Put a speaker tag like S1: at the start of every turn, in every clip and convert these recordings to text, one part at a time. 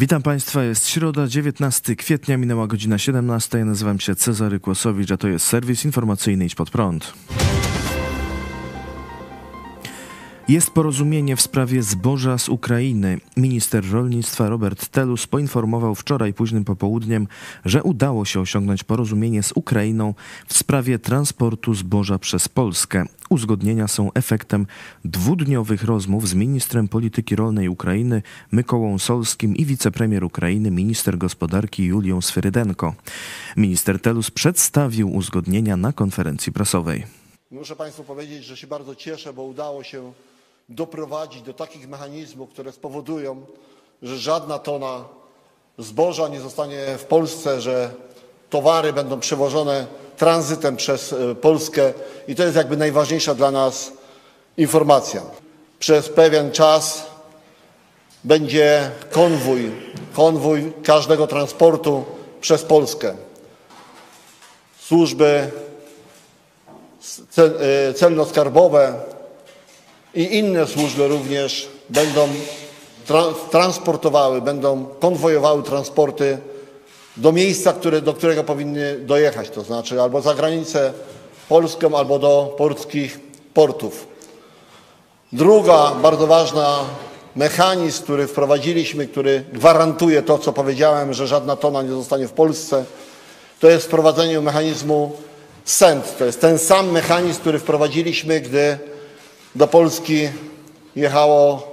S1: Witam Państwa, jest środa, 19 kwietnia, minęła godzina 17. Ja nazywam się Cezary Kłosowicz, a to jest serwis informacyjny Idź Pod Prąd. Jest porozumienie w sprawie zboża z Ukrainy. Minister rolnictwa Robert Telus poinformował wczoraj późnym popołudniem, że udało się osiągnąć porozumienie z Ukrainą w sprawie transportu zboża przez Polskę. Uzgodnienia są efektem dwudniowych rozmów z ministrem polityki rolnej Ukrainy Mykołą Solskim i wicepremier Ukrainy, minister gospodarki Julią Sferydenko. Minister Telus przedstawił uzgodnienia na konferencji prasowej.
S2: Muszę Państwu powiedzieć, że się bardzo cieszę, bo udało się doprowadzić do takich mechanizmów, które spowodują, że żadna tona zboża nie zostanie w Polsce, że towary będą przewożone tranzytem przez e, Polskę i to jest jakby najważniejsza dla nas informacja. Przez pewien czas będzie konwój, konwój każdego transportu przez Polskę. Służby e, celno-skarbowe, i inne służby również będą transportowały, będą konwojowały transporty do miejsca, które, do którego powinny dojechać, to znaczy albo za granicę polską, albo do polskich portów. Druga bardzo ważna mechanizm, który wprowadziliśmy, który gwarantuje to, co powiedziałem, że żadna tona nie zostanie w Polsce, to jest wprowadzenie mechanizmu SENT. To jest ten sam mechanizm, który wprowadziliśmy, gdy do Polski jechało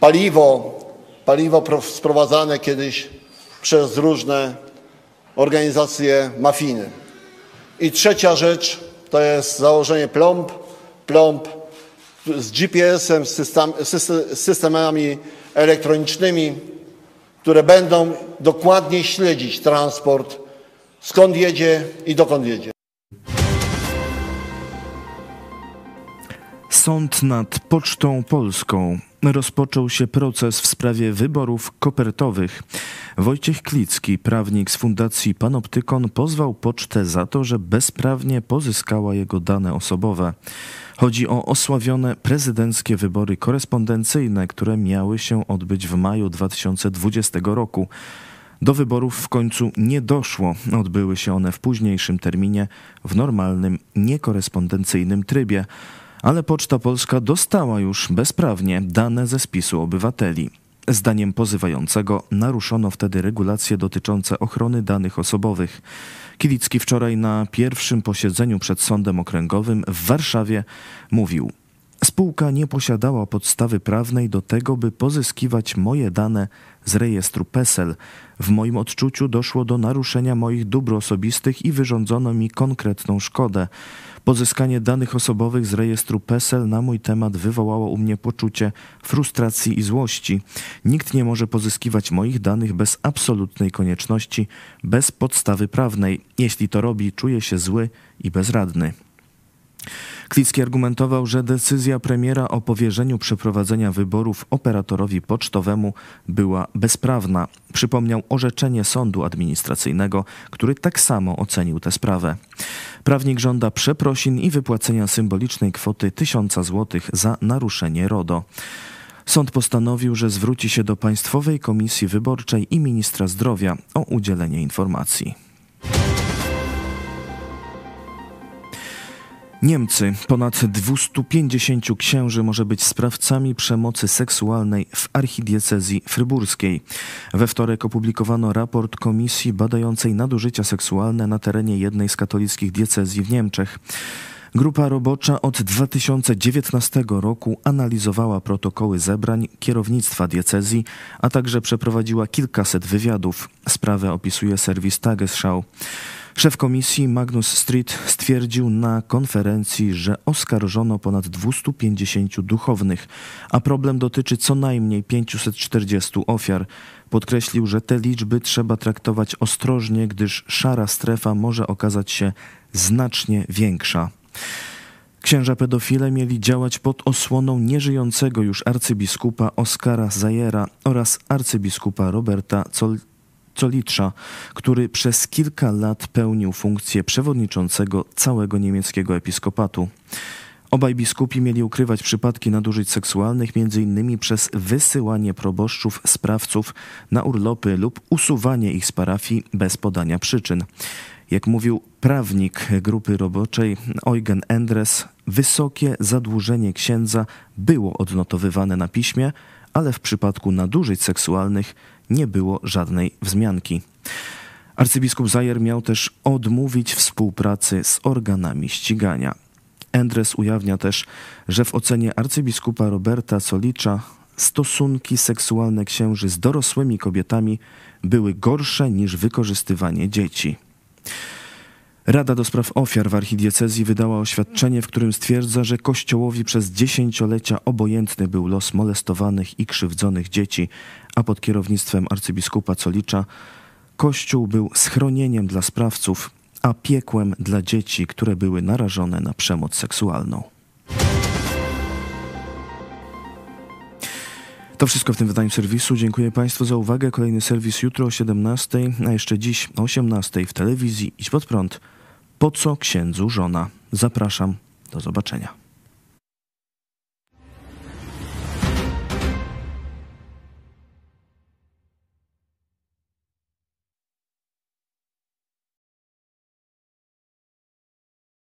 S2: paliwo, paliwo sprowadzane kiedyś przez różne organizacje mafijne. I trzecia rzecz to jest założenie plomb, plomb z GPS-em, z systemami elektronicznymi, które będą dokładnie śledzić transport, skąd jedzie i dokąd jedzie.
S1: Sąd nad Pocztą Polską. Rozpoczął się proces w sprawie wyborów kopertowych. Wojciech Klicki, prawnik z Fundacji Panoptykon, pozwał pocztę za to, że bezprawnie pozyskała jego dane osobowe. Chodzi o osławione prezydenckie wybory korespondencyjne, które miały się odbyć w maju 2020 roku. Do wyborów w końcu nie doszło. Odbyły się one w późniejszym terminie, w normalnym, niekorespondencyjnym trybie ale Poczta Polska dostała już bezprawnie dane ze spisu obywateli. Zdaniem pozywającego naruszono wtedy regulacje dotyczące ochrony danych osobowych. Kilicki wczoraj na pierwszym posiedzeniu przed Sądem Okręgowym w Warszawie mówił: Spółka nie posiadała podstawy prawnej do tego, by pozyskiwać moje dane z rejestru PESEL. W moim odczuciu doszło do naruszenia moich dóbr osobistych i wyrządzono mi konkretną szkodę. Pozyskanie danych osobowych z rejestru PESEL na mój temat wywołało u mnie poczucie frustracji i złości. Nikt nie może pozyskiwać moich danych bez absolutnej konieczności, bez podstawy prawnej. Jeśli to robi, czuję się zły i bezradny. Klicki argumentował, że decyzja premiera o powierzeniu przeprowadzenia wyborów operatorowi pocztowemu była bezprawna. Przypomniał orzeczenie sądu administracyjnego, który tak samo ocenił tę sprawę. Prawnik żąda przeprosin i wypłacenia symbolicznej kwoty 1000 zł za naruszenie RODO. Sąd postanowił, że zwróci się do Państwowej Komisji Wyborczej i ministra zdrowia o udzielenie informacji. Niemcy. Ponad 250 księży może być sprawcami przemocy seksualnej w archidiecezji fryburskiej. We wtorek opublikowano raport komisji badającej nadużycia seksualne na terenie jednej z katolickich diecezji w Niemczech. Grupa robocza od 2019 roku analizowała protokoły zebrań kierownictwa diecezji, a także przeprowadziła kilkaset wywiadów. Sprawę opisuje serwis Tagesschau. Szef komisji Magnus Street stwierdził na konferencji, że oskarżono ponad 250 duchownych, a problem dotyczy co najmniej 540 ofiar. Podkreślił, że te liczby trzeba traktować ostrożnie, gdyż szara strefa może okazać się znacznie większa. Księża pedofile mieli działać pod osłoną nieżyjącego już arcybiskupa Oskara Zajera oraz arcybiskupa Roberta Colitrza, który przez kilka lat pełnił funkcję przewodniczącego całego niemieckiego episkopatu. Obaj biskupi mieli ukrywać przypadki nadużyć seksualnych, m.in. przez wysyłanie proboszczów sprawców na urlopy lub usuwanie ich z parafii bez podania przyczyn. Jak mówił prawnik grupy roboczej Eugen Endres, wysokie zadłużenie księdza było odnotowywane na piśmie, ale w przypadku nadużyć seksualnych nie było żadnej wzmianki. Arcybiskup Zajer miał też odmówić współpracy z organami ścigania. Endres ujawnia też, że w ocenie arcybiskupa Roberta Solicza stosunki seksualne księży z dorosłymi kobietami były gorsze niż wykorzystywanie dzieci. Rada do spraw ofiar w archidiecezji wydała oświadczenie, w którym stwierdza, że Kościołowi przez dziesięciolecia obojętny był los molestowanych i krzywdzonych dzieci, a pod kierownictwem arcybiskupa Colicza Kościół był schronieniem dla sprawców, a piekłem dla dzieci, które były narażone na przemoc seksualną. To wszystko w tym wydaniu serwisu. Dziękuję Państwu za uwagę. Kolejny serwis jutro o 17, a jeszcze dziś o 18 w telewizji Idź Pod Prąd. Po co księdzu żona? Zapraszam. Do zobaczenia.